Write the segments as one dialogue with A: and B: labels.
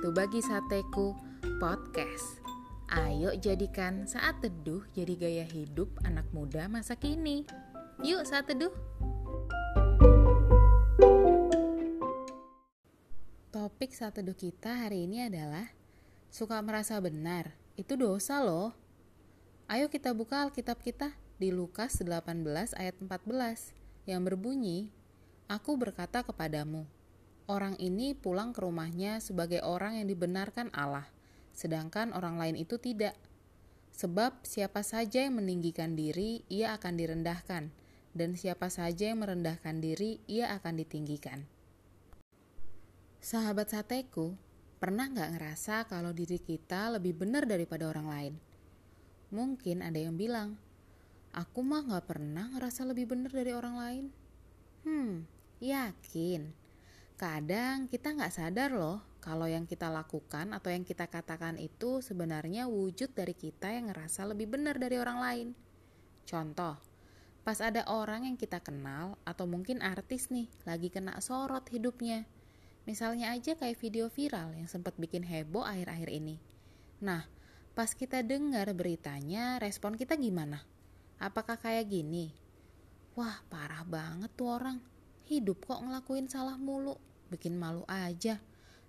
A: Berbagi Sateku Podcast. Ayo jadikan saat teduh jadi gaya hidup anak muda masa kini. Yuk saat teduh. Topik saat teduh kita hari ini adalah Suka merasa benar, itu dosa loh. Ayo kita buka Alkitab kita di Lukas 18 ayat 14 yang berbunyi Aku berkata kepadamu, orang ini pulang ke rumahnya sebagai orang yang dibenarkan Allah, sedangkan orang lain itu tidak. Sebab siapa saja yang meninggikan diri, ia akan direndahkan, dan siapa saja yang merendahkan diri, ia akan ditinggikan. Sahabat sateku, pernah nggak ngerasa kalau diri kita lebih benar daripada orang lain? Mungkin ada yang bilang, aku mah nggak pernah ngerasa lebih benar dari orang lain. Hmm, Yakin. Kadang kita nggak sadar loh kalau yang kita lakukan atau yang kita katakan itu sebenarnya wujud dari kita yang ngerasa lebih benar dari orang lain. Contoh, pas ada orang yang kita kenal atau mungkin artis nih lagi kena sorot hidupnya. Misalnya aja kayak video viral yang sempat bikin heboh akhir-akhir ini. Nah, pas kita dengar beritanya, respon kita gimana? Apakah kayak gini? Wah, parah banget tuh orang Hidup kok ngelakuin salah mulu, bikin malu aja.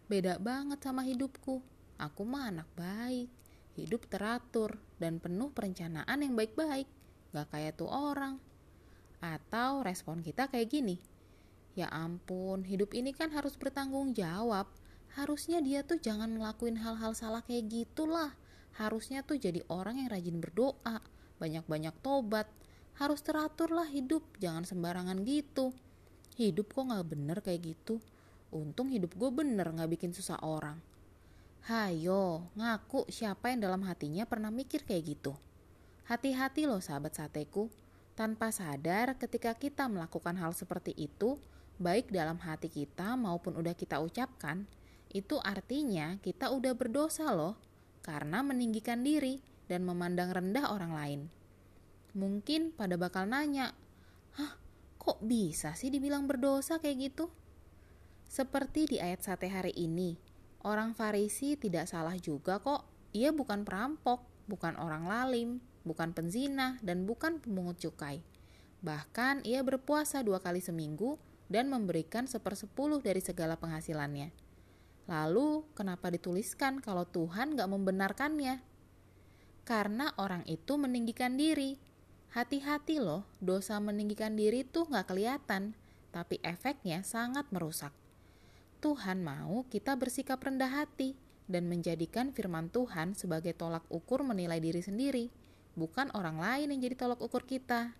A: Beda banget sama hidupku. Aku mah anak baik, hidup teratur, dan penuh perencanaan yang baik-baik. Gak kayak tuh orang. Atau respon kita kayak gini. Ya ampun, hidup ini kan harus bertanggung jawab. Harusnya dia tuh jangan ngelakuin hal-hal salah kayak gitulah. Harusnya tuh jadi orang yang rajin berdoa, banyak-banyak tobat. Harus teratur lah hidup, jangan sembarangan gitu hidup kok gak bener kayak gitu. Untung hidup gue bener gak bikin susah orang. Hayo ngaku siapa yang dalam hatinya pernah mikir kayak gitu. Hati-hati loh sahabat sateku. Tanpa sadar ketika kita melakukan hal seperti itu baik dalam hati kita maupun udah kita ucapkan itu artinya kita udah berdosa loh. Karena meninggikan diri dan memandang rendah orang lain. Mungkin pada bakal nanya, "Hah, Kok bisa sih dibilang berdosa kayak gitu? Seperti di ayat sate hari ini, orang Farisi tidak salah juga kok. Ia bukan perampok, bukan orang lalim, bukan penzina, dan bukan pemungut cukai. Bahkan ia berpuasa dua kali seminggu dan memberikan sepersepuluh dari segala penghasilannya. Lalu, kenapa dituliskan kalau Tuhan gak membenarkannya? Karena orang itu meninggikan diri, Hati-hati loh, dosa meninggikan diri tuh nggak kelihatan, tapi efeknya sangat merusak. Tuhan mau kita bersikap rendah hati dan menjadikan firman Tuhan sebagai tolak ukur menilai diri sendiri, bukan orang lain yang jadi tolak ukur kita.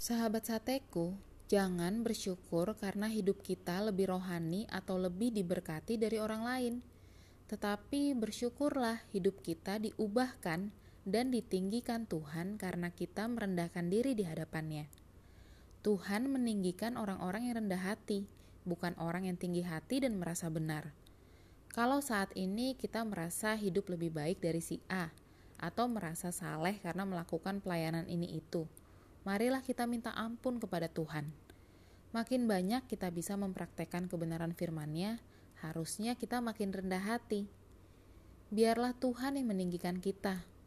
A: Sahabat sateku, jangan bersyukur karena hidup kita lebih rohani atau lebih diberkati dari orang lain. Tetapi bersyukurlah hidup kita diubahkan dan ditinggikan Tuhan karena kita merendahkan diri di hadapannya. Tuhan meninggikan orang-orang yang rendah hati, bukan orang yang tinggi hati dan merasa benar. Kalau saat ini kita merasa hidup lebih baik dari si A, atau merasa saleh karena melakukan pelayanan ini itu, marilah kita minta ampun kepada Tuhan. Makin banyak kita bisa mempraktekkan kebenaran firman-Nya, harusnya kita makin rendah hati. Biarlah Tuhan yang meninggikan kita,